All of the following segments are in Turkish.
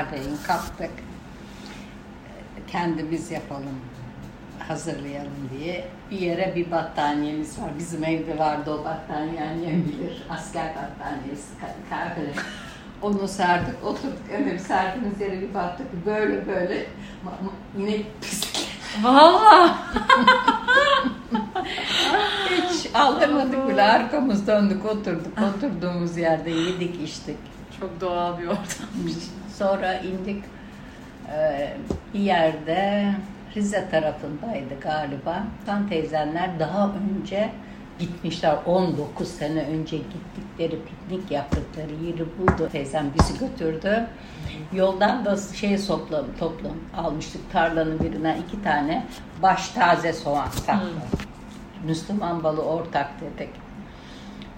Sabahleyin kalktık. Kendimiz yapalım, hazırlayalım diye. Bir yere bir battaniyemiz var. Bizim evde vardı o battaniye annem bilir. Asker battaniyesi, ka- kahve. Onu serdik, oturduk. Öyle bir yere bir baktık. Böyle böyle inek pislik. Valla. Hiç aldırmadık bile arkamız döndük oturduk. Oturduğumuz yerde yedik içtik. Çok doğal bir ortam. Sonra indik Ee, bir yerde Rize tarafındaydı galiba. Tan teyzenler daha önce gitmişler 19 sene önce gittikleri piknik yaptıkları yeri buldu. Teyzem bizi götürdü. Yoldan da şey toplam, toplam almıştık tarlanın birine iki tane baş taze soğan saklı. Müslüman balı ortak dedik.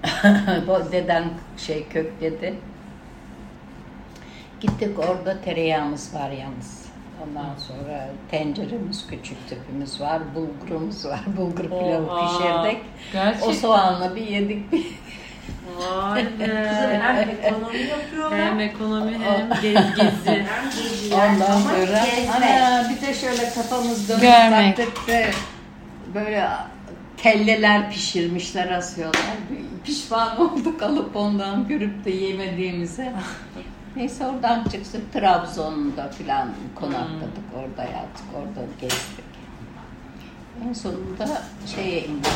Bu deden şey kök dedi. Gittik orada tereyağımız var yalnız. Ondan sonra tenceremiz küçük tüpümüz var, bulgurumuz var. Bulgur pilavı Oha. pişirdik. Gerçekten. O soğanla bir yedik bir. Vay Kızım hem be. ekonomi yapıyorlar. Hem ekonomi hem gez gezi. Hem geziler Ondan ama sonra ana bir de şöyle kafamız dönüp Görmek. baktık da böyle kelleler pişirmişler asıyorlar. Pişman olduk alıp ondan görüp de yemediğimize. Neyse oradan çıktık Trabzon'da filan konakladık. Orada yattık, orada gezdik. En sonunda şeye indik.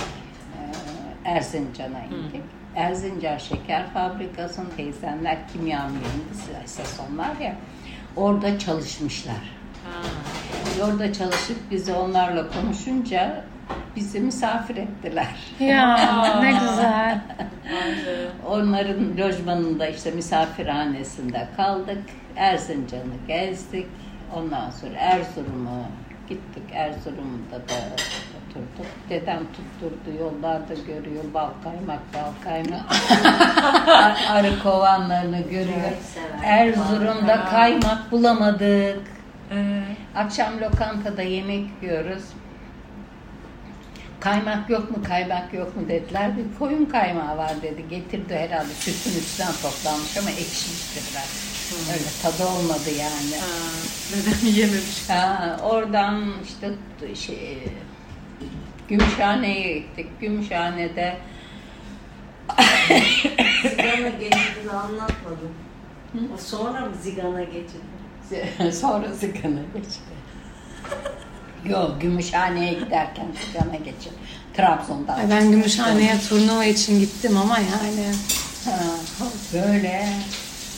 e, Erzincan'a indik. Erzincan Şeker Fabrikası'nın teyzenler kimya mühendisi esas onlar ya. Orada çalışmışlar. Ha. Orada çalışıp bizi onlarla konuşunca bizi misafir ettiler. Ya ne güzel. Onların lojmanında işte misafirhanesinde kaldık. Erzincan'ı gezdik. Ondan sonra Erzurum'a gittik. Erzurum'da da oturduk. Dedem tutturdu yollarda görüyor. Bal kaymak, bal kaymak. Ar- Arı kovanlarını görüyor. Erzurum'da kaymak bulamadık. Akşam lokantada yemek yiyoruz. Kaymak yok mu, kaymak yok mu dediler. Bir koyun kaymağı var dedi. Getirdi herhalde sütün üstünden toplanmış ama ekşiydi biraz. Öyle tadı olmadı yani. ha. Neden yememiş? Ha, oradan işte şey, Gümüşhane'ye gittik. Gümüşhane'de Zigana geçidini anlatmadım. O Sonra mı zigana geçidi? sonra Zıkan'a geçti. Yok Gümüşhane'ye giderken Zıkan'a geçir. Trabzon'dan. Ay ben Gümüşhane'ye turnuva için gittim ama yani. Ha, böyle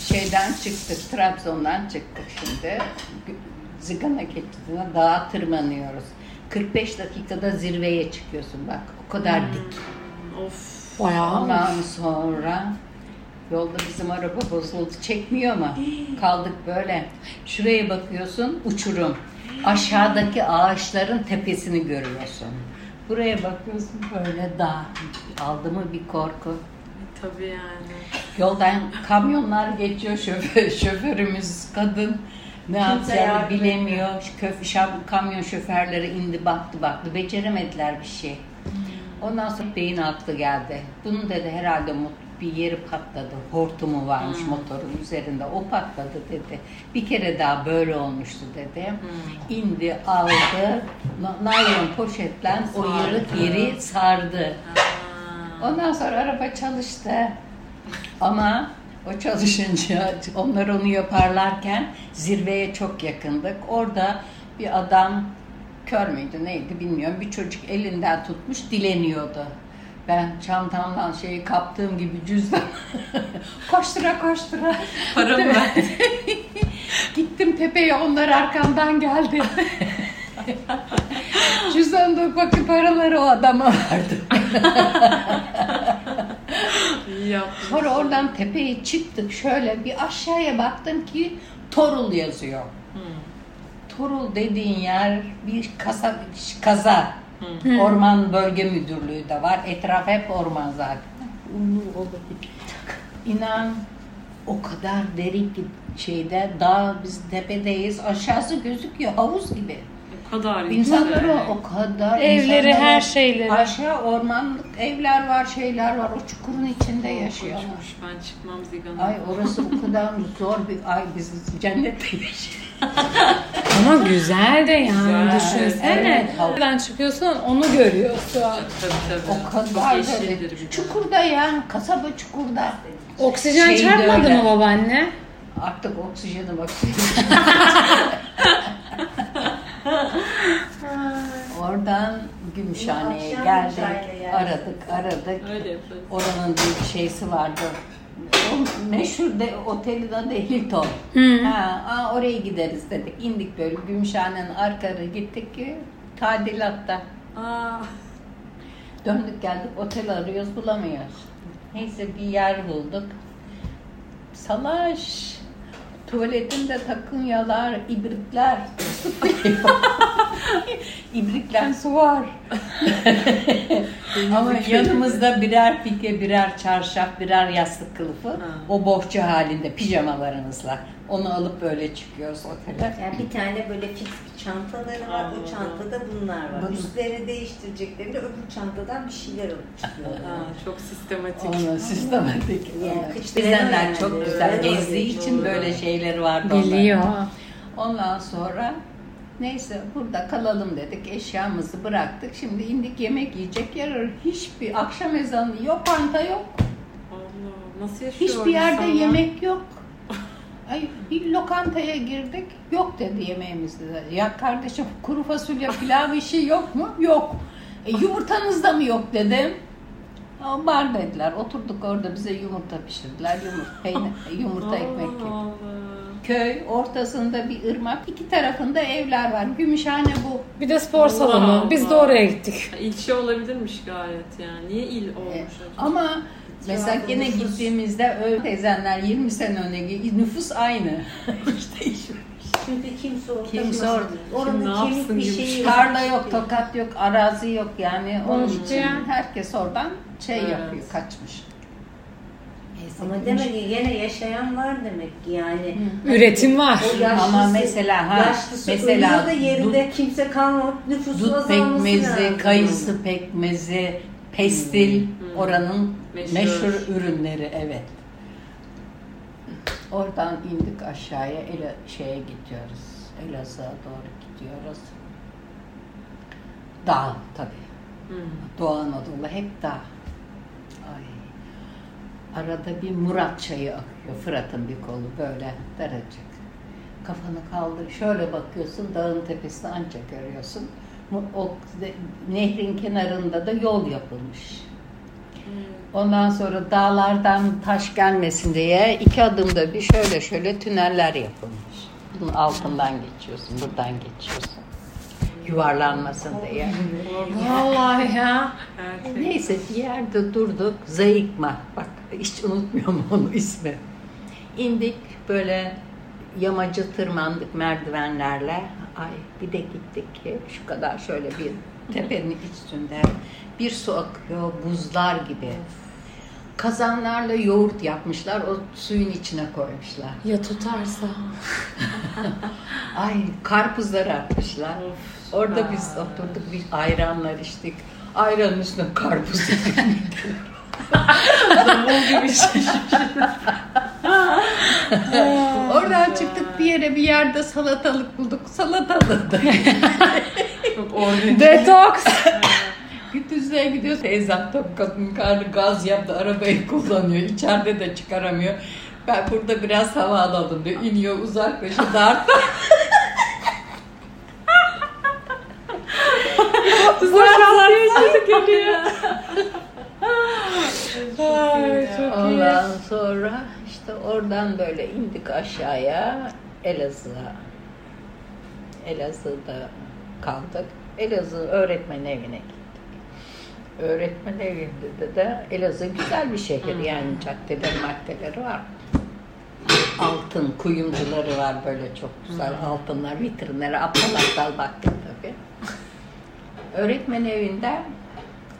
şeyden çıktık, Trabzon'dan çıktık şimdi. Zigana geçtiğinde dağa tırmanıyoruz. 45 dakikada zirveye çıkıyorsun bak. O kadar dik. Of. Bayağı. Ondan sonra yolda bizim araba bozuldu. Çekmiyor mu? Kaldık böyle. Şuraya bakıyorsun uçurum. Aşağıdaki ağaçların tepesini görüyorsun. Buraya bakıyorsun böyle dağ. Aldı mı bir korku. Tabii yani. Yoldan kamyonlar geçiyor şoför, şoförümüz kadın. Ne yapacağını bilemiyor. Köf, şam- kamyon şoförleri indi baktı baktı. Beceremediler bir şey. Ondan sonra beyin aklı geldi. Bunun dedi herhalde mut- bir yeri patladı. Hortumu varmış motorun üzerinde. O patladı dedi. Bir kere daha böyle olmuştu dedi. İndi aldı. na- Naylon poşetle o yarık yeri sardı. Ha. Ondan sonra araba çalıştı. Ama o çalışınca onlar onu yaparlarken zirveye çok yakındık. Orada bir adam kör müydü neydi bilmiyorum. Bir çocuk elinden tutmuş dileniyordu. Ben çantamdan şeyi kaptığım gibi cüzdan koştura koştura Paramı ver. Gittim tepeye onlar arkamdan geldi. Cüzdanda bakın paraları o adama verdim. Sonra oradan tepeye çıktık şöyle bir aşağıya baktım ki Torul yazıyor. Hı. Torul dediğin yer bir kasa, kaza. Orman Bölge Müdürlüğü de var. Etraf hep orman zaten. Ulu olabilir. İnan o kadar derin ki şeyde dağ biz tepedeyiz aşağısı gözüküyor havuz gibi. O kadar İnsanları yüksek. o kadar Evleri, her şeyleri. Aşağı ormanlık evler var, şeyler var. O çukurun içinde yaşıyorlar. Ben çıkmam Zigan'a. Ay orası o kadar zor bir ay biz cennette yaşıyoruz. Ama güzel de yani Güzel. düşünsene. Evet. Nereden çıkıyorsun onu görüyorsun. Tabii tabii. O kadar Çok da yeşildir bir de. çukurda ya kasaba çukurda. Oksijen Şey çarpmadı mı babaanne? Artık oksijene bak. Oradan Gümüşhane'ye Akşam geldik. yersin. Aradık, aradık. Öyle. Oranın bir şeysi vardı. O meşhur de, otelin adı Hilton. Hı. Ha, aa, oraya gideriz dedik. İndik böyle Gümüşhane'nin arkarı gittik ki tadilatta. Aa, Döndük geldik otel arıyoruz bulamıyoruz. Neyse bir yer bulduk. Salaş. Tuvaletinde takınyalar, ibrikler. İbrikler su var. Ama yanımızda birer pike, birer çarşaf, birer yastık kılıfı. O bohça halinde pijamalarımızla. Onu alıp böyle çıkıyoruz otele. Yani bir tane böyle fix bir çantaları var. O çantada bunlar var. Bunlar. Üstlerini değiştireceklerinde öbür çantadan bir şeyler alıp çıkıyorlar. ha, çok sistematik. Onu sistematik. Yani yani. çok güzel gezdiği için böyle şeyleri vardı. Biliyor. Ondan sonra neyse burada kalalım dedik. Eşyamızı bıraktık. Şimdi indik yemek yiyecek yer arıyoruz. Hiçbir akşam ezanı yok, panta yok. Allah, nasıl yaşıyor Hiçbir yerde insanlar? yemek yok. Ay bir lokantaya girdik. Yok dedi yemeğimizde. Ya kardeşim kuru fasulye pilav işi yok mu? Yok. E, yumurtanız da mı yok dedim. Var dediler. Oturduk orada bize yumurta pişirdiler. Yumurta, peynir, yumurta ekmek yedik. Köy ortasında bir ırmak. iki tarafında evler var. Gümüşhane bu. Bir de spor Allah salonu. Biz de oraya gittik. İlçe olabilirmiş gayet yani. Niye il olmuş E, acaba? Ama mesela Cevabı gene nüfus. gittiğimizde öyle teyzenler 20 sene önce nüfus aynı. işte iş. Çünkü kimse orada Kimse nasıl- orada- Kim ne Orada kemik yapsın bir gibi. şey yok. Tarla yok, tokat yok, arazi yok yani onun için herkes oradan şey Evet. yapıyor, kaçmış. Neyse, Ama demek ki gene yaşayan var demek ki yani. Üretim var. O yaşlısı, Ama mesela, ha, yaşlısı mesela da yerinde kimse kalmamış nüfusu Dut pekmezi, lazım. kayısı pekmezi, pestil oranın Meşhur. meşhur. ürünleri evet. Oradan indik aşağıya Ele, şeye gidiyoruz. Elazığ'a doğru gidiyoruz. Dağ tabii. Hmm. Doğu Anadolu hep dağ. Ay. Arada bir Murat çayı akıyor. Fırat'ın bir kolu böyle daracık. Kafanı kaldır. Şöyle bakıyorsun dağın tepesini ancak görüyorsun. O nehrin kenarında da yol yapılmış. Ondan sonra dağlardan taş gelmesin diye iki adımda bir şöyle şöyle tüneller yapılmış. Bunun altından geçiyorsun, buradan geçiyorsun. Yuvarlanmasın diye. Vallahi ya. Neyse bir yerde durduk. Zayıkma. Bak hiç unutmuyorum onu ismi. İndik böyle yamacı tırmandık merdivenlerle. Ay bir de gittik ki şu kadar şöyle bir tepenin üstünde bir su akıyor buzlar gibi. Kazanlarla yoğurt yapmışlar. O suyun içine koymuşlar. Ya tutarsa. Ay karpuzları atmışlar. Of, Orada süper. biz oturduk bir ayranlar içtik. Ayranın üstüne karpuz Davul gibi şey. Oradan çıktık bir yere bir yerde salatalık bulduk. Salatalık da. Detoks. Gündüzlüğe gidiyor. Teyzem top kadın karnı gaz yaptı. Arabayı kullanıyor. İçeride de çıkaramıyor. Ben burada biraz hava alalım diyor. İniyor uzaklaşıyor. Dart. Boşaltıyor geliyor. Ay, çok Ondan sonra işte oradan böyle indik aşağıya Elazığ'a. Elazığ'da kaldık. Elazığ öğretmen evine gittik. Öğretmen evinde de Elazığ güzel bir şehir yani caddeleri maddeleri var. Altın kuyumcuları var böyle çok güzel altınlar vitrinlere aptal aptal baktık tabii. Öğretmen evinde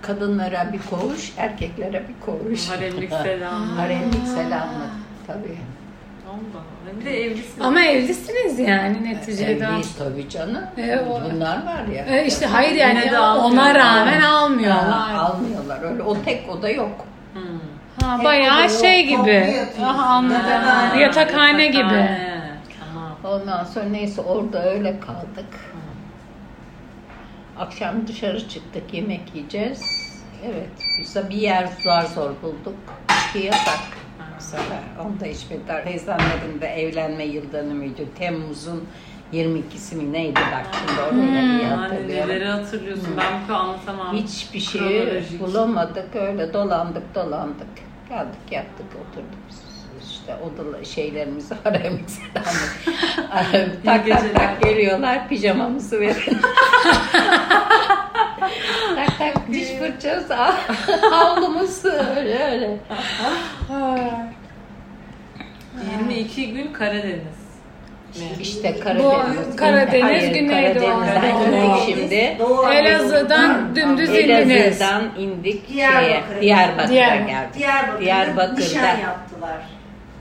kadınlara bir koğuş, erkeklere bir koğuş. Haremlik selam. Haremlik selamlık tabii. Allah. Bir de evlisin. Ama evlisiniz yani neticede. Evliyiz tabii canım. E, o- Bunlar var ya. E işte hayır yani Yine de ona almıyorlar. rağmen Ha, almıyorlar. almıyorlar. Öyle o tek oda yok. Hmm. Ha, Tek bayağı oda şey yok, gibi. Aha anladım. Yatakhane. Yatakhane gibi. Tamam. Ondan sonra neyse orada öyle kaldık. Akşam dışarı çıktık yemek yiyeceğiz. Evet, biz bir yer zor zor bulduk. İçki yasak. Bu sefer onu da içmediler. Teyzemlerin de evlenme yıl dönümüydü. Temmuz'un 22'si mi neydi bak şimdi oraya iyi Yani hatırlıyorum. neleri hatırlıyorsun? Ben bu anlatamam. Hiçbir şey bulamadık. Öyle dolandık dolandık. Geldik yattık oturduk. İşte odalı şeylerimizi haremimizi tak tak geliyorlar pijamamızı verin. tak tak diş fırçası havlumuz öyle öyle. 22 gün Karadeniz. İşte Karadeniz. Bu Karadeniz, Hayır, Güneydoğu. Karadeniz'den indik şimdi. Doğu Elazığ'dan dümdüz indiniz. Elazığ'dan indik şeye, Diyarbakır'a. Diyarbakır'a Diyarbakır. geldik. Diyarbakır'da, Diyarbakır'da.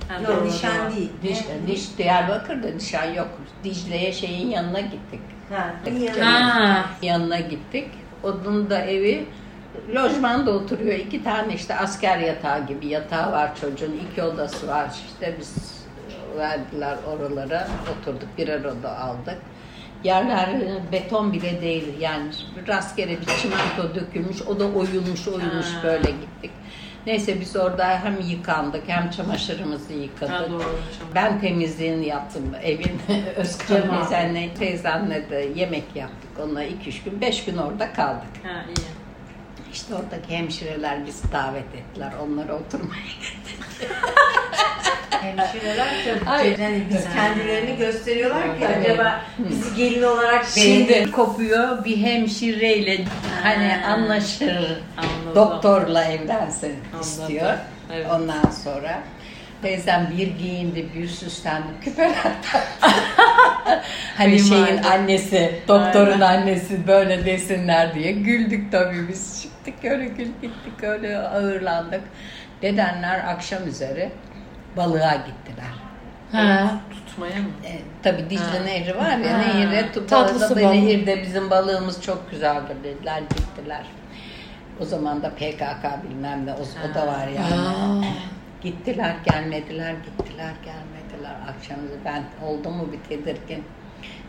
Ha, Yok nişan değil. Diş, Ne? diş Diyarbakır'da nişan yok. Dicle'ye şeyin yanına gittik. Ha, Ha. Yanına gittik. Onun da evi lojmanda oturuyor. İki tane işte asker yatağı gibi yatağı var çocuğun. iki odası var. İşte biz verdiler oralara. Oturduk birer oda aldık. Yerler beton bile değil yani rastgele bir çimento dökülmüş o da oyulmuş oyulmuş Ha. böyle gittik. Neyse biz orada hem yıkandık hem çamaşırımızı yıkadık. Ha, doğru. Ben temizliğini yaptım evin. Özkan teyzenle, teyzenle de yemek yaptık. Onunla iki üç gün, beş gün orada kaldık. Ha iyi. İşte oradaki hemşireler bizi davet ettiler. Onlara oturmaya Hemşireler çok Ay. yani biz kendilerini gösteriyorlar ki acaba bizi gelin olarak Şimdi beğenir. kopuyor bir hemşireyle hani Ha. anlaşır. Anladım. Doktorla evlensin Anladım. istiyor. Evet. Ondan sonra teyzem bir giyindi, bir süslendi, küpeler taktı. hani şeyin annesi, doktorun Aynen. annesi böyle desinler diye güldük tabii biz. Çıktık öyle gül gittik öyle ağırlandık. Dedenler akşam üzeri balığa gittiler. Ha. Tutmaya mı? E, tabii Dicle Ha. Nehri var ya Ha. nehirde tutarda balık. nehirde bizim balığımız çok güzeldir dediler gittiler. O zaman da PKK bilmem ne o, o da var yani. Gittiler gelmediler gittiler gelmediler akşam üzeri ben oldu mu bir tedirgin.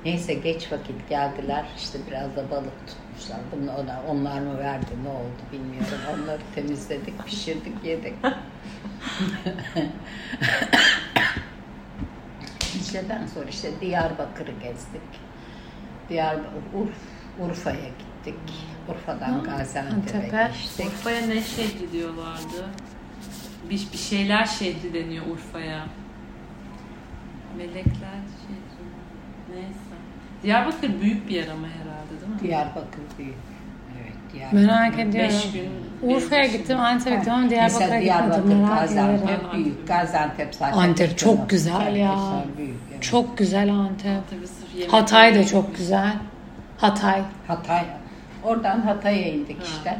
Neyse geç vakit geldiler işte biraz da balık tutmuşlar. Bunu ona, onlar mı verdi ne oldu bilmiyorum. Onları temizledik pişirdik yedik. Dicle'den sonra işte Diyarbakır'ı gezdik. Diyarbakır, Urf, Urfa'ya gittik. Urfa'dan Gaziantep'e Antep'e. geçtik. Urfa'ya ne şehri diyorlardı? Bir, bir şeyler şehri deniyor Urfa'ya. Melekler şehri. Neyse. Diyarbakır büyük bir yer ama herhalde değil mi? Diyarbakır büyük. Evet, Diyarbakır. Merak ediyorum. Beş gün. Urfa'ya gittim, Antep'e gittim ama Diyarbakır'a Diyarbakır, gitmedim. Ederim. Gaziantep büyük. Gaziantep zaten. Antep çok güzel ya. Güzel, büyük. evet. Çok güzel Antep. Hatay da çok güzel. Hatay. Hatay. Oradan Hatay'a indik Ha. işte.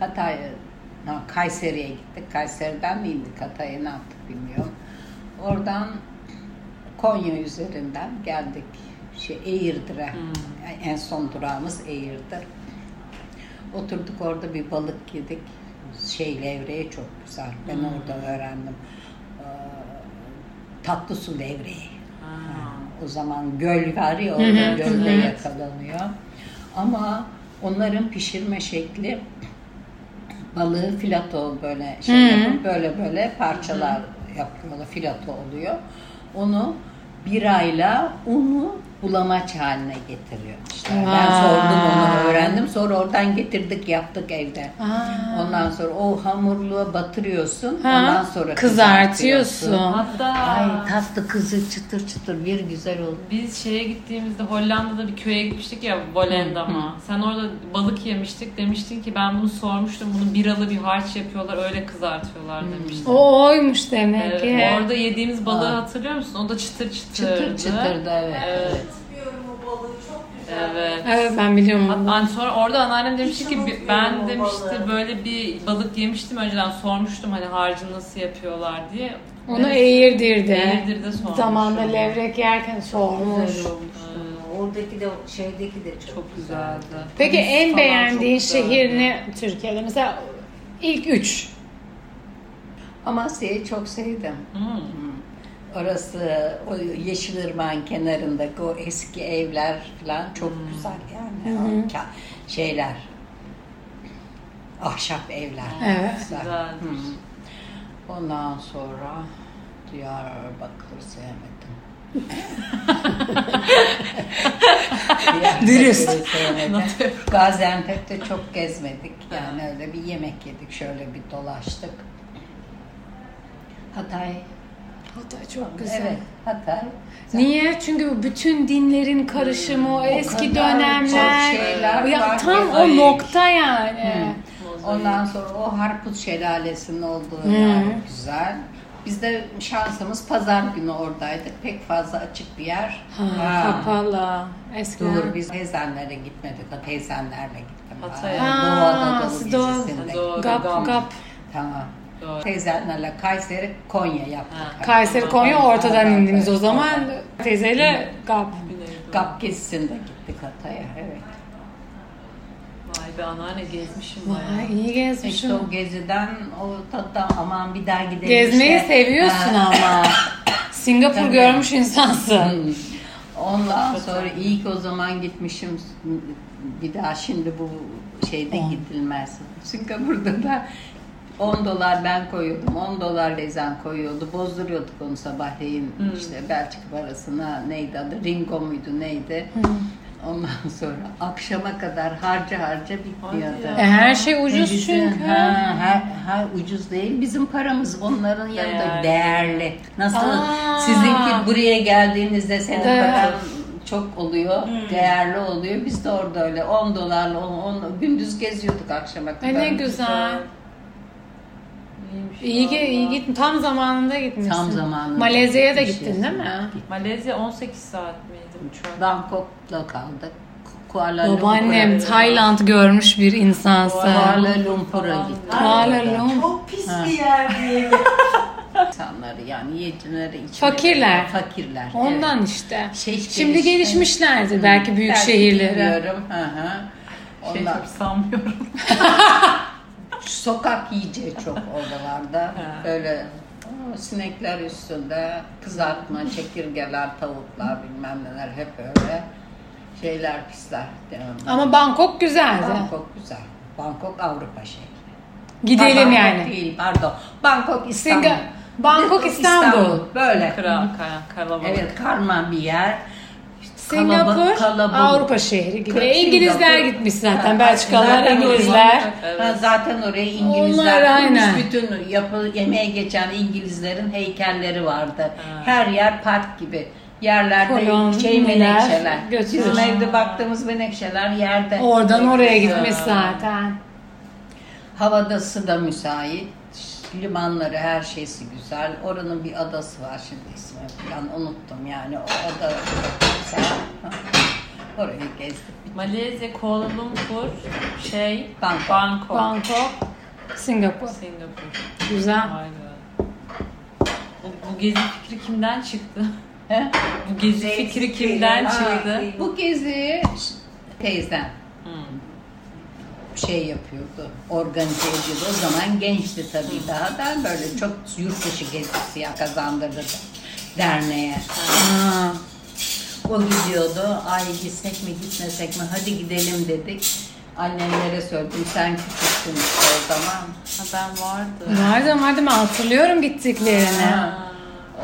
Hatay, ha, Kayseri'ye gittik. Kayseri'den mi indik Hatay'a ne yaptık bilmiyorum. Oradan Konya üzerinden geldik. Şey, Eğirdir'e. Hmm. En son durağımız Eğirdir. Oturduk orada bir balık yedik. Şey levreği çok güzel. Ben Hmm. orada öğrendim. Ee, tatlı su levreği. Ha. O zaman göl var ya orada gölde yakalanıyor. Ama onların pişirme şekli balığı filato böyle şey Hı hı. yapıp böyle böyle parçalar yapıyorlar. Filato oluyor. Onu birayla unu bulamaç haline getiriyor. İşte ben sordum onu öğrendim. Sonra oradan getirdik yaptık evde. Aa. Ondan sonra o hamurluğa batırıyorsun. Ha, Ondan sonra kızartıyorsun. Hatta Ay tatlı kızı çıtır çıtır bir güzel oldu. biz şeye gittiğimizde Hollanda'da bir köye gitmiştik ya Volendam'a. Sen orada balık yemiştik demiştin ki ben bunu sormuştum. Bunu biralı bir harç yapıyorlar öyle kızartıyorlar demiştin. O oymuş demek Evet, ki. orada yediğimiz balığı Aa. hatırlıyor musun? O da çıtır çıtırdı. Çıtır çıtırdı evet. Evet. Tutuyorum o balığı çok güzel. Evet. Evet ben biliyorum bunu. Hatta sonra orada anneannem demişti ki ben demişti böyle bir balık yemiştim önceden sormuştum hani harcı nasıl yapıyorlar diye. Onu Eğirdir'de. Eğirdir'de sormuş. Zamanında levrek yerken sormuş. Güzel. Oradaki de şeydeki de çok, Çok güzeldi. Peki Deniz en beğendiğin şehir ne Türkiye'de? Mesela ilk üç. Amasya'yı çok sevdim. Hmm. Orası o Yeşilırmak'ın kenarındaki o eski evler falan çok güzel yani. O ka- şeyler. Ahşap evler. Evet. Güzel. Güzelmiş. Hı. Ondan sonra Diyarbakır'ı sevmedim. Dürüst. Gaziantep'te çok gezmedik. Yani öyle bir yemek yedik. Şöyle bir dolaştık. Hatay. Hatay çok güzel. Evet, Hatay. Niye? Çünkü bu bütün dinlerin karışımı, o eski kadar dönemler. çok şeyler ya var tam o Ay. nokta yani. Ondan sonra o Harput Şelalesi'nin olduğu yer güzel. Biz de şansımız pazar günü oradaydık. Pek fazla açık bir yer. Ha, Ha. kapalı. Eskiden. Dur biz teyzenlere gitmedik. Teyzenlerle gittim. Hatay'a. Ha, Ha, Doğu Anadolu Doğu-. Gap gap. Tamam. Doğru. Teyzenlerle Kayseri, Konya yaptık. Ha. Kayseri Konya ortadan indiniz o zaman. Teyzeyle gap. Gap gezisinde gittik Hatay'a. Evet. Vay be anneanne gezmişim Vay bayağı. iyi İşte gezmişsin. o geziden o tattan aman bir daha gidelim. Gezmeyi işte. seviyorsun Ha. ama. Singapur Tabii. görmüş insansın. Ondan sonra iyi ki o zaman gitmişim. Bir daha şimdi bu şeyde gidilmez. Singapur'da da 10 dolar ben koyuyordum, 10 dolar Lezen koyuyordu. Bozduruyorduk onu sabahleyin işte Belçika parasına neydi adı, Ringo muydu neydi. Ondan sonra akşama kadar harca harca bitmiyordu. E, her şey ucuz Bizim- çünkü. Ha, her, her ucuz değil. Bizim paramız onların yanında Değerli. değerli. Nasıl Aa. sizinki buraya geldiğinizde senin Evet. paran çok oluyor, değerli oluyor. Biz de orada öyle 10 dolarla 10, 10 gündüz geziyorduk akşama kadar. Ay ne güzel. İyiymiş İyi, ki, iyi gittin. Tam zamanında gitmişsin. Tam zamanında Malezya'ya da gittin değil mi? Malezya 18 saat miydi uçak? Bangkok'ta kaldık. Kuala Lumpur'a Babaannem. Tayland görmüş bir insansın. Kuala Lumpur'a gittik. Kuala. Lumpur. Çok pis bir yer diye. İnsanları yani yiyicileri içmeleri. Fakirler. Fakirler. Ondan evet. işte. Şey, Şimdi gelişti. gelişmişlerdir belki büyük Belki şehirleri. bilmiyorum. Hı hı. Şey çok sanmıyorum. sokak yiyeceği çok oralarda. Böyle sinekler üstünde kızartma, çekirgeler, tavuklar bilmem neler hep öyle şeyler pisler. Ama Bangkok güzeldi. Bangkok güzel. Bangkok Avrupa şehri. Gidelim Bangkok yani. değil pardon. Bangkok İstanbul. Singa- Bangkok İstanbul. Böyle. Kral, kalabalık. Evet karma bir yer. Singapur Kalabalık- kalabalık. Avrupa şehri gibi. Singapur- İngilizler gitmiş zaten. Ha, Belçikalılar, zaten İngilizler. Evet. Ha, zaten oraya İngilizler Onlar kurmuş. aynen. bütün yapı yemeğe geçen İngilizlerin heykelleri vardı. Ha. Her yer park gibi. Yerlerde Koloniler şey menekşeler. götürüyor. Bizim evde baktığımız menekşeler yerde. Oradan oraya Güzel. gitmiş zaten. Havadası da müsait. Limanları her şeysi güzel. Oranın bir adası var şimdi ismi falan unuttum yani. O ada güzel. Orayı gezdik. Malezya, Kuala Lumpur, şey, Bangkok. Bangkok, Bangkok, Singapur. Singapur. Güzel. Vay be. Bu, bu gezi fikri kimden çıktı? He? Bu gezi fikri kimden Ha, çıktı? Bu gezi teyzem Hmm. şey yapıyordu, organize ediyordu. O zaman gençti tabii daha da böyle çok yurt dışı gezisi ya kazandırdı derneğe. Ha. O gidiyordu, ay gitsek mi gitmesek mi hadi gidelim dedik. Annemlere söyledim, sen küçüktün işte o zaman. Ha ben vardı. Vardı vardı mı hatırlıyorum gittiklerini. Ha.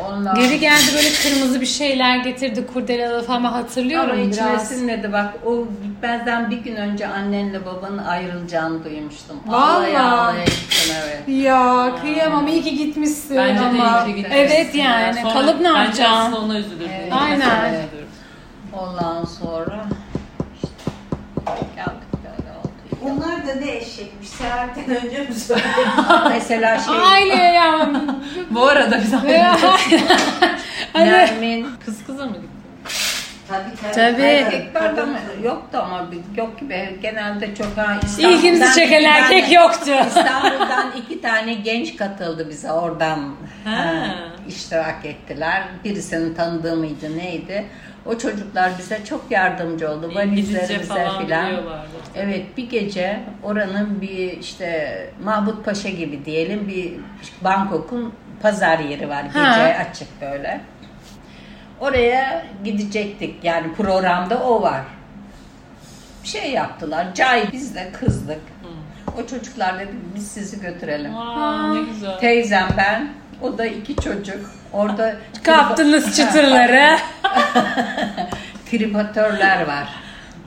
Ondan Geri geldi böyle kırmızı bir şeyler getirdi kurdelalı falan Ama hatırlıyorum içime biraz. sinmedi bak o gitmezden bir gün önce annenle babanın ayrılacağını duymuştum. Gittim evet. Ya kıyamam iyi ki gitmişsin Bence ama. de iyi ki gitmişsin Evet ya. yani Sonra- kalıp ne Bence yapacaksın? aslında ona üzülürdü. Evet. Aynen. Evet. Ondan sonra işte geldik böyle oldu. Onlar da ne eşekmiş. Seyahatten önce mi söyledin? Mesela şey Aile ya. Bu arada biz Hani- Nermin kız kıza mı gittin? Tabii tabii. Tabii. Erkeklerde mi? yoktu ama bir- yok gibi genelde çok ha İstanbul'dan İlginizi çeken iki erkek tane- yoktu. İstanbul'dan iki tane genç katıldı bize oradan Ha. ha, iştirak ettiler. Birisini tanıdığı mıydı neydi? O çocuklar bize çok yardımcı oldu. Valizlerimize falan filan. Evet bir gece oranın bir işte Mahmut Paşa gibi diyelim bir Bangkok'un pazar yeri var gece Ha. açık böyle. Oraya gidecektik yani programda o var. Bir şey yaptılar. Cay biz de kızdık. O çocuklar dedi biz sizi götürelim. Aa, ne güzel. Teyzem ben o da iki çocuk. Orada Kaptınız çıtırları. tripatörler var.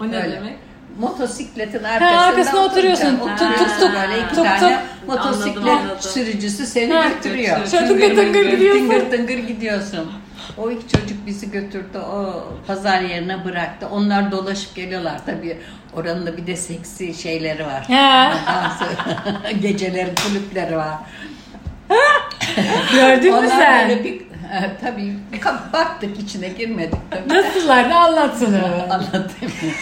O ne Öyle. demek? Motosikletin arkasında, arkasına oturuyorsun. Tuk tuk tuk. Böyle iki Tuk tane tuk. motosiklet Anladım, anladım. sürücüsü seni Ha, götürüyor. Şöyle tıngır tıngır gidiyorsun. Tıngır tıngır gidiyorsun. O iki çocuk bizi götürdü o pazar yerine bıraktı. Onlar dolaşıp geliyorlar tabii. Oranın da bir de seksi şeyleri var. Ha. Geceleri kulüpleri var. Gördün mü sen? böyle bir tabii ka- baktık içine girmedik tabii. Nasıllar da anlatsın. Anlatayım.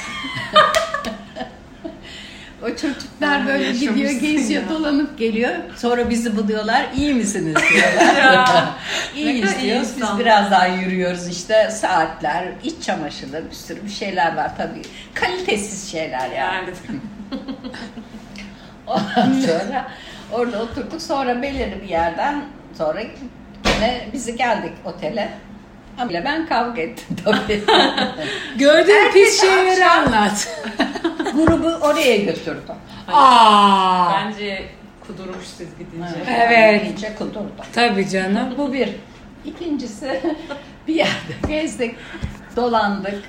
o çocuklar Aa, böyle gidiyor, geziyor, ya. dolanıp geliyor. Sonra bizi buluyorlar. iyi misiniz diyorlar. İyiyiz diyoruz. Biz biraz daha yürüyoruz işte. Saatler, iç çamaşırları, bir sürü bir şeyler var tabii. Kalitesiz şeyler yani. Yani. Ondan sonra orada oturduk. Sonra belirli bir yerden sonra yine bizi geldik otele. Ama ben kavga ettim tabii. Gördüğün pis şeyleri anlat. Grubu oraya götürdüm. Aa. Bence kudurmuş siz gidince. Evet. İyice kudurdum. Tabii canım. Bu bir. İkincisi bir yerde gezdik, dolandık.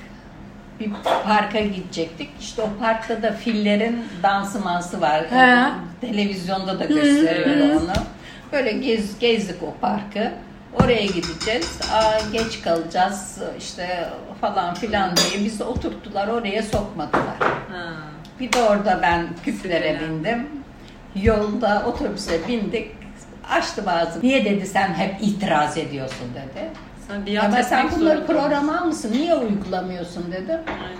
Bir parka gidecektik. İşte o parkta da fillerin dansı mansı var. He. Televizyonda da gösteriyor onu. Böyle gez, gezdik o parkı. Oraya gideceğiz. Aa, geç kalacağız işte falan filan diye bizi oturttular oraya sokmadılar. Ha. Bir de orada ben küplere Öyle. bindim. Yolda otobüse bindik. Açtı bazı. Niye dedi sen hep itiraz ediyorsun dedi. Sen biat Ama sen bunları programa almışsın. Niye uygulamıyorsun dedim. Aynen.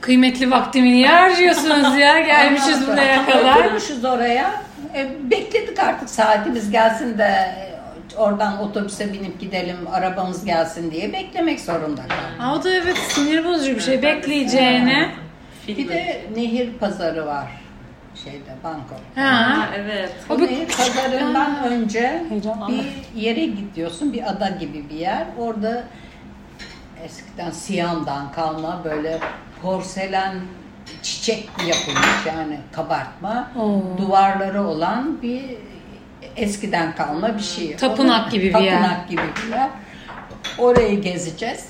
Kıymetli vaktimi niye harcıyorsunuz ya? Gelmişiz buraya kadar. Oturmuşuz oraya. E, bekledik artık saatimiz gelsin de oradan otobüse binip gidelim arabamız gelsin diye beklemek zorunda kaldık. Aa, o da evet sinir bozucu bir şey. Bekleyeceğine. Bir de nehir pazarı var şeyde Bangkok. Ha. Ha, evet. O O bir- nehir pazarından önce bir yere gidiyorsun, bir ada gibi bir yer. Orada eskiden Siam'dan kalma böyle porselen çiçek yapılmış yani kabartma. Oo. Duvarları olan bir eskiden kalma bir şey. Tapınak Onu- gibi bir yer. Tapınak gibi bir yer. Orayı gezeceğiz.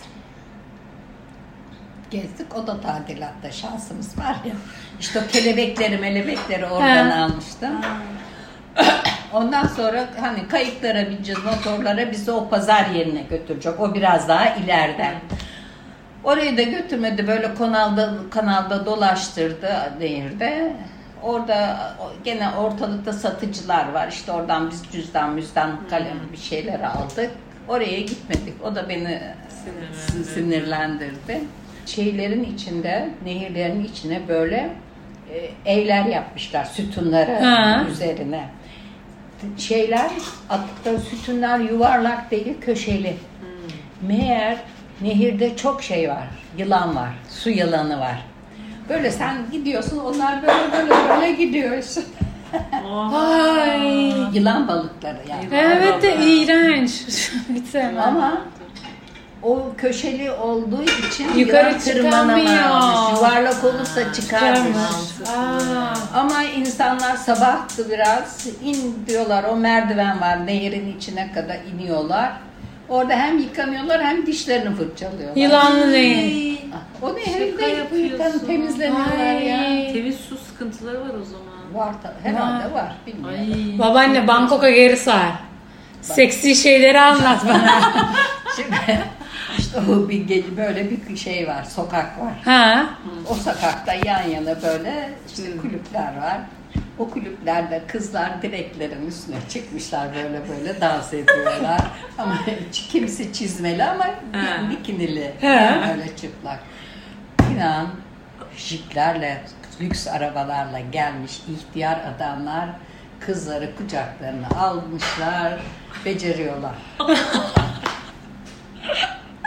Gezdik. O da tadilatta şansımız var ya. İşte o kelebekleri melebekleri oradan He. almıştım. Ondan sonra hani kayıklara bineceğiz, motorlara bizi o pazar yerine götürecek. O biraz daha ileride. Orayı da götürmedi. Böyle kanalda kanalda dolaştırdı nehirde. Orada gene ortalıkta satıcılar var. İşte oradan biz cüzdan müzdan kalem bir şeyler aldık. Oraya gitmedik. O da beni Sinirlendirdi. sinirlendirdi. Şeylerin içinde, nehirlerin içine böyle e, evler yapmışlar sütunları Ha. üzerine. Şeyler attıkları sütunlar yuvarlak değil köşeli. Meğer nehirde çok şey var. Yılan var. Su yılanı var. Böyle sen gidiyorsun onlar böyle böyle böyle gidiyor. Ay. Yılan balıkları yani. Evet de iğrenç. Ama o köşeli olduğu için Yukarı çıkamıyor. Yuvarlak olursa çıkarmış. Çıkarmış. Aa. Ama insanlar sabahtı biraz in diyorlar o merdiven var nehirin içine kadar iniyorlar. Orada hem yıkanıyorlar hem dişlerini fırçalıyorlar. Yılanlı değil. O Şaka nehirde yapıyorsun. yıkan temizleniyorlar ya. Ay. Temiz su sıkıntıları var o zaman. Var da, herhalde var bilmiyorum. Ay. Babaanne Bangkok'a geri sar. Seksi şeyleri anlat bana. Şimdi işte o bir ge- böyle bir şey var, sokak var. ha. O sokakta yan yana böyle işte kulüpler var. O kulüplerde kızlar direklerin üstüne çıkmışlar böyle böyle dans ediyorlar. ama kimisi çizmeli ama bikinili. He. Öyle çıplak. İnan jiplerle, lüks arabalarla gelmiş ihtiyar adamlar kızları kucaklarına almışlar, beceriyorlar.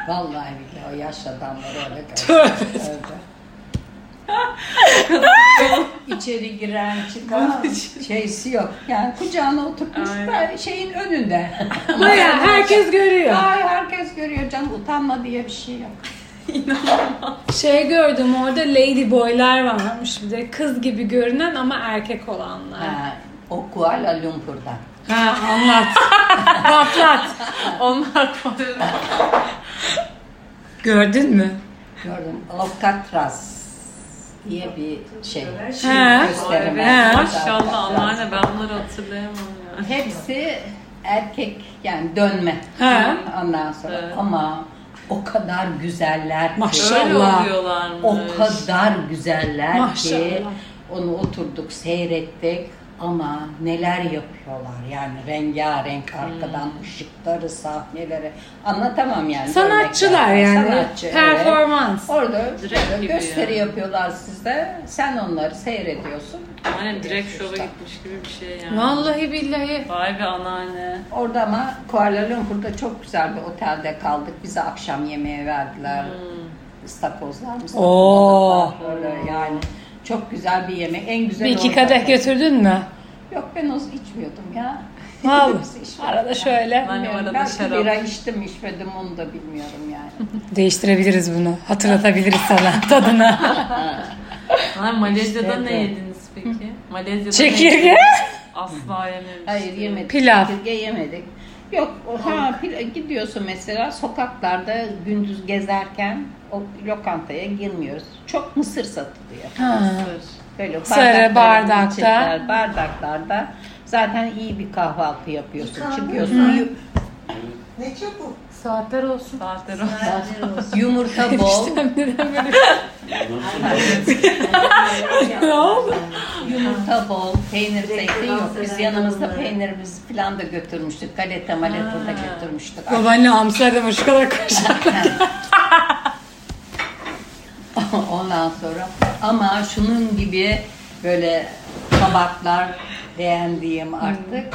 Vallahi billahi o yaşlı adamları öyle. Öyle. İçeri giren çıkan şeysi yok. Yani kucağına oturtmuş Aynen. şeyin önünde. Baya herkes görüyor. Ay herkes görüyor canım utanma diye bir şey yok. Şey gördüm orada lady boylar varmış bir de kız gibi görünen ama erkek olanlar. Ha, o Kuala Lumpur'da. Ha anlat. Patlat. Onlar. Gördün mü? Gördüm. Alcatraz diye bir şey. He. Gösterim. Evet, He. maşallah anneanne ben bunları hatırlayamam ya. Hepsi erkek yani dönme. He. Ondan sonra Evet. ama o kadar güzeller ki. Maşallah. O kadar güzeller ki Maşallah. onu oturduk seyrettik ama neler yapıyorlar yani rengarenk arkadan Hmm. ışıkları sahneleri anlatamam yani. Sanatçılar yani. Sanatçı, evet. Performans. Orada Direkt böyle gibi gösteri yani. yapıyorlar sizde. Sen onları seyrediyorsun. Annem direkt şova gitmiş gibi bir şey yani. Vallahi billahi. Vay be anneanne. Orada ama Kuala Lumpur'da çok güzel bir otelde kaldık. Bize akşam yemeği verdiler. Hmm. İstakozlar mı? Oo. Böyle yani çok güzel bir yemek. En güzel Bir iki kadeh götürdün mü? Yok ben o içmiyordum ya. Vallahi. Arada şöyle. Bilmiyorum. arada Belki şarap. bira içtim içmedim onu da bilmiyorum yani. Değiştirebiliriz bunu. Hatırlatabiliriz sana tadını. Anne Malezya'da İşte ne de. yediniz peki? Malezya'da ne Çekirge. yediniz? Asla yememiştim. Hayır yemedik. Pilav. Çekirge yemedik. Yok ha gidiyorsun mesela sokaklarda gündüz gezerken o lokantaya girmiyoruz. Çok mısır satılıyor. Ha. Böyle Sarı bardakta. içecekler, bardaklarda zaten iyi bir kahvaltı yapıyorsun. Çıkıyorsun Ne çabuk. Saatler olsun. Saatler o. Saatler olsun. yumurta bol, Ne oldu? yumurta bol, peynir zeytin yok. Biz yanımızda kadınlar. peynirimizi falan da götürmüştük. Galeta maleta da götürmüştük. Babaanne Amsterdam'a şu kadar. Ondan sonra ama şunun gibi böyle tabaklar beğendiğim artık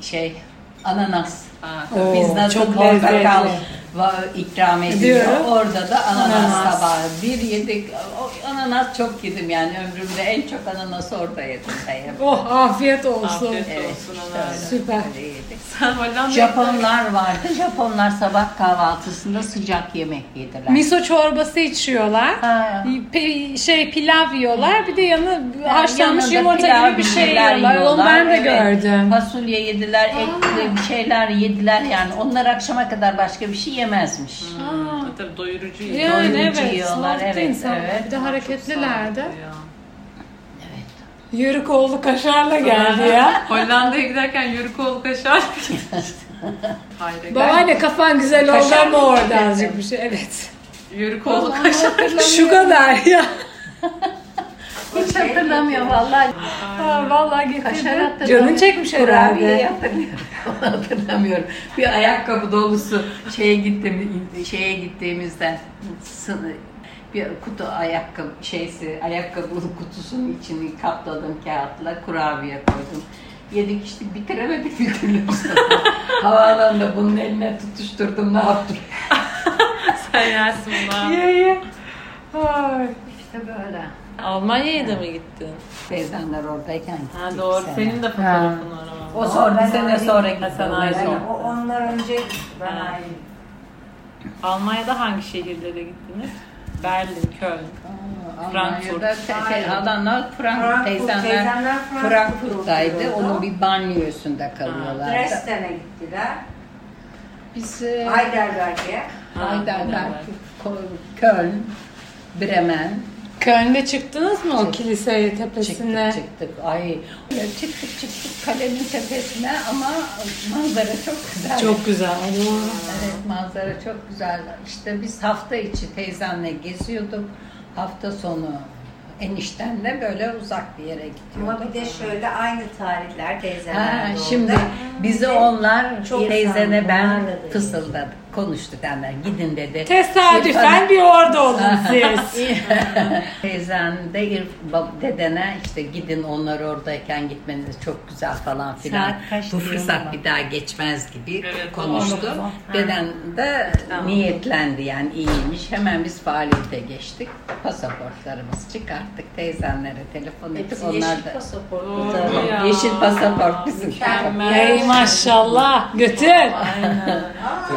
şey ananas. Ha. Oo, Biz nasıl portakal ikram ediyor. Ediyor. Orada da ananas, Ananas. tabağı. Bir yedik. O ananas çok yedim yani ömrümde en çok ananası orada yedim. sayın. Oh afiyet olsun. Afiyet Evet, olsun işte. Süper. Sen Japonlar vardı. Japonlar sabah kahvaltısında sıcak yemek yediler. Miso çorbası içiyorlar. Ha. Pe- şey pilav yiyorlar. Bir de yanı haşlanmış yumurta gibi bir şey biberler yiyorlar. Onu ben de evet. gördüm. Fasulye yediler, ekli bir şeyler yediler yani. Onlar akşama kadar başka bir şey yemezmiş. Hmm, tabii doyurucu. Yani Doyurucu evet. yiyorlar, evet, insanlar. evet. Bir de sağlıklı ya. Evet. Yörük oğlu kaşarla geldi ya. Hollanda'ya giderken yörük oğlu kaşar. Babaanne kafan güzel oldu ama mı orada azıcık bir şey. Evet. Yörük oğlu Vallahi kaşar. Şu kadar ya. Hiç hatırlamıyorum vallahi. Ha, vallahi Kaşar getirdi. hatırlamıyorum. Canın çekmiş Kurabiyeyi herhalde. hatırlıyorum. Onu hatırlamıyorum. Bir ayakkabı dolusu şeye gittim şeye gittiğimizde sını- bir kutu ayakkabı şeysi ayakkabı kutusunun içini kapladım kağıtla kurabiye koydum. Yedik işte bitiremedik bir türlü. Havaalanında bunun eline tutuşturdum ne yaptım. Sen yersin bunu. Ye ye. Ay. İşte böyle. Almanya'ya da mı gittin? Teyzemler oradayken Ha gittik doğru. sene. Senin de fotoğrafın var ama. O sonra bir sene sonra Ha, gitti. sen o ayrı. O onlar önce ben Ha. ayrı. Almanya'da hangi şehirlere gittiniz? Berlin, Köln. Frankfurt. Şey, adamlar Frank, Frankfurt, teyzemler, teyzemler Frankfurt'ta Frankfurt'taydı. Onun bir banyosunda kalıyorlardı. Dresden'e gittiler. Biz e, Heidelberg'e. Ha, Heidelberg, Köln, Bremen Köln'de çıktınız mı o Çıktık. kiliseye çıktık tepesine? çıktık. Ay çıktık çıktık kalenin tepesine ama manzara çok güzel. Çok güzel. Evet manzara çok güzel. İşte biz hafta içi teyzemle geziyorduk. Hafta sonu Eniştenle böyle uzak bir yere gidiyordu. Ama bir de şöyle aynı tarihler teyzeler Ha, şimdi de onlar çok teyzene ben fısıldadık. Konuştuk derler. Gidin dedi. Tesadüfen bir orada olun siz. Teyzen de İrf- dedene işte gidin onlar oradayken gitmeniz çok güzel falan filan. Bu fırsat bir daha geçmez gibi Evet, konuştu. Deden de Tamam. niyetlendi yani iyiymiş. Hemen biz faaliyete geçtik. Pasaportlarımızı çıkarttık. Teyzenlere telefon ettik. Hepsi Onlar yeşil da tabii. ya. yeşil pasaport bizim. Mükemmel. Ey maşallah. Götür. Aynen. Aa,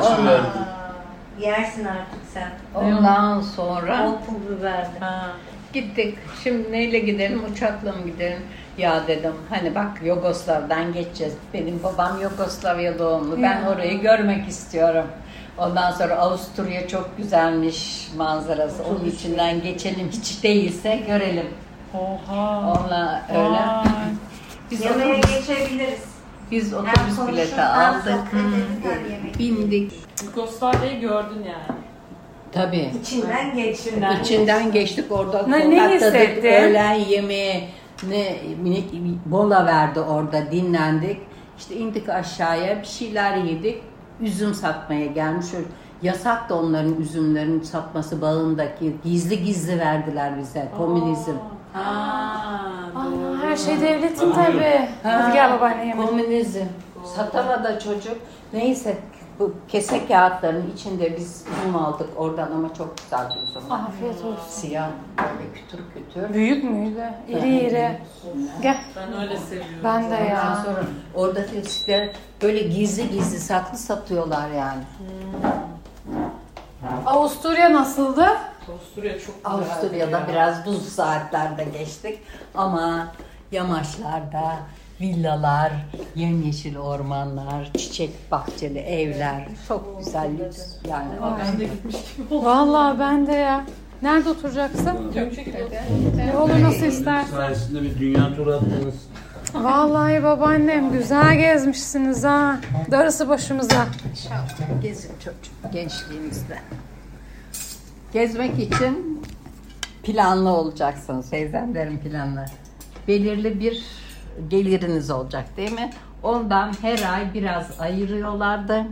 Yersin artık sen. Ondan sonra Bol pul biberli. Ha. Gittik. Şimdi neyle gidelim? Uçakla mı gidelim? Ya dedim hani bak Yugoslav'dan geçeceğiz. Benim babam Yugoslavya doğumlu. Ben orayı görmek istiyorum. Ondan sonra Avusturya çok güzelmiş manzarası. Onun içinden geçelim. Hiç değilse görelim. Oha. Onunla öyle. Vay. Biz Yemeğe otobüs, geçebiliriz. Biz otobüs konuşur, bileti aldık. yemek. Bindik. Yugoslavya'yı gördün yani. Tabii. İçinden geçsin. İçinden geçtik orada Ne- ne konakladık, hissettin? öğlen yemeği ne ne- mola verdi orada dinlendik. İşte indik aşağıya bir şeyler yedik. Üzüm satmaya gelmiş. Öyle- Yasak da onların üzümlerin satması bağındaki. Gizli gizli verdiler bize. Komünizm. Ha, Aa, her şey devletin tabii. Hadi gel babaanne yemeğe. Komünizm. Satamadı çocuk. Neyse bu kese kağıtların içinde biz üzüm aldık oradan ama çok güzel bir üzüm. Afiyet olsun. Siyah böyle kütür kütür. Büyük müydü? İri iri. Gel. Ben öyle seviyorum. Ben de ya. sonra orada işte böyle gizli gizli saklı satıyorlar yani. Avusturya nasıldı? Avusturya çok güzel. Avusturya'da biraz buz saatlerde geçtik ama yamaçlarda villalar, yemyeşil ormanlar, çiçek bahçeli evler, çok güzel lüks yani. Ben de gitmiş gibi oldum. Vallahi ben de ya. Nerede oturacaksın? Ne olur nasıl istersen. sayesinde bir dünya turu attınız. Vallahi babaannem güzel gezmişsiniz ha. Darısı başımıza. İnşallah gezin çocuk gençliğinizde. Gezmek için planlı olacaksınız. Teyzemlerin planlı. Belirli bir geliriniz olacak değil mi? Ondan her ay biraz ayırıyorlardı.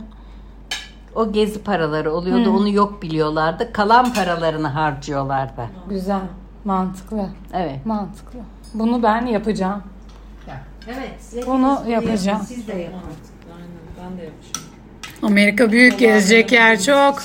O gezi paraları oluyordu. Onu yok biliyorlardı. Kalan paralarını harcıyorlardı. Güzel. Mantıklı. Evet. Mantıklı. Bunu ben yapacağım. Evet. size bir- yapacağım. Siz de yapın. Aynen ben de yapacağım. Amerika büyük gezecek yer çok.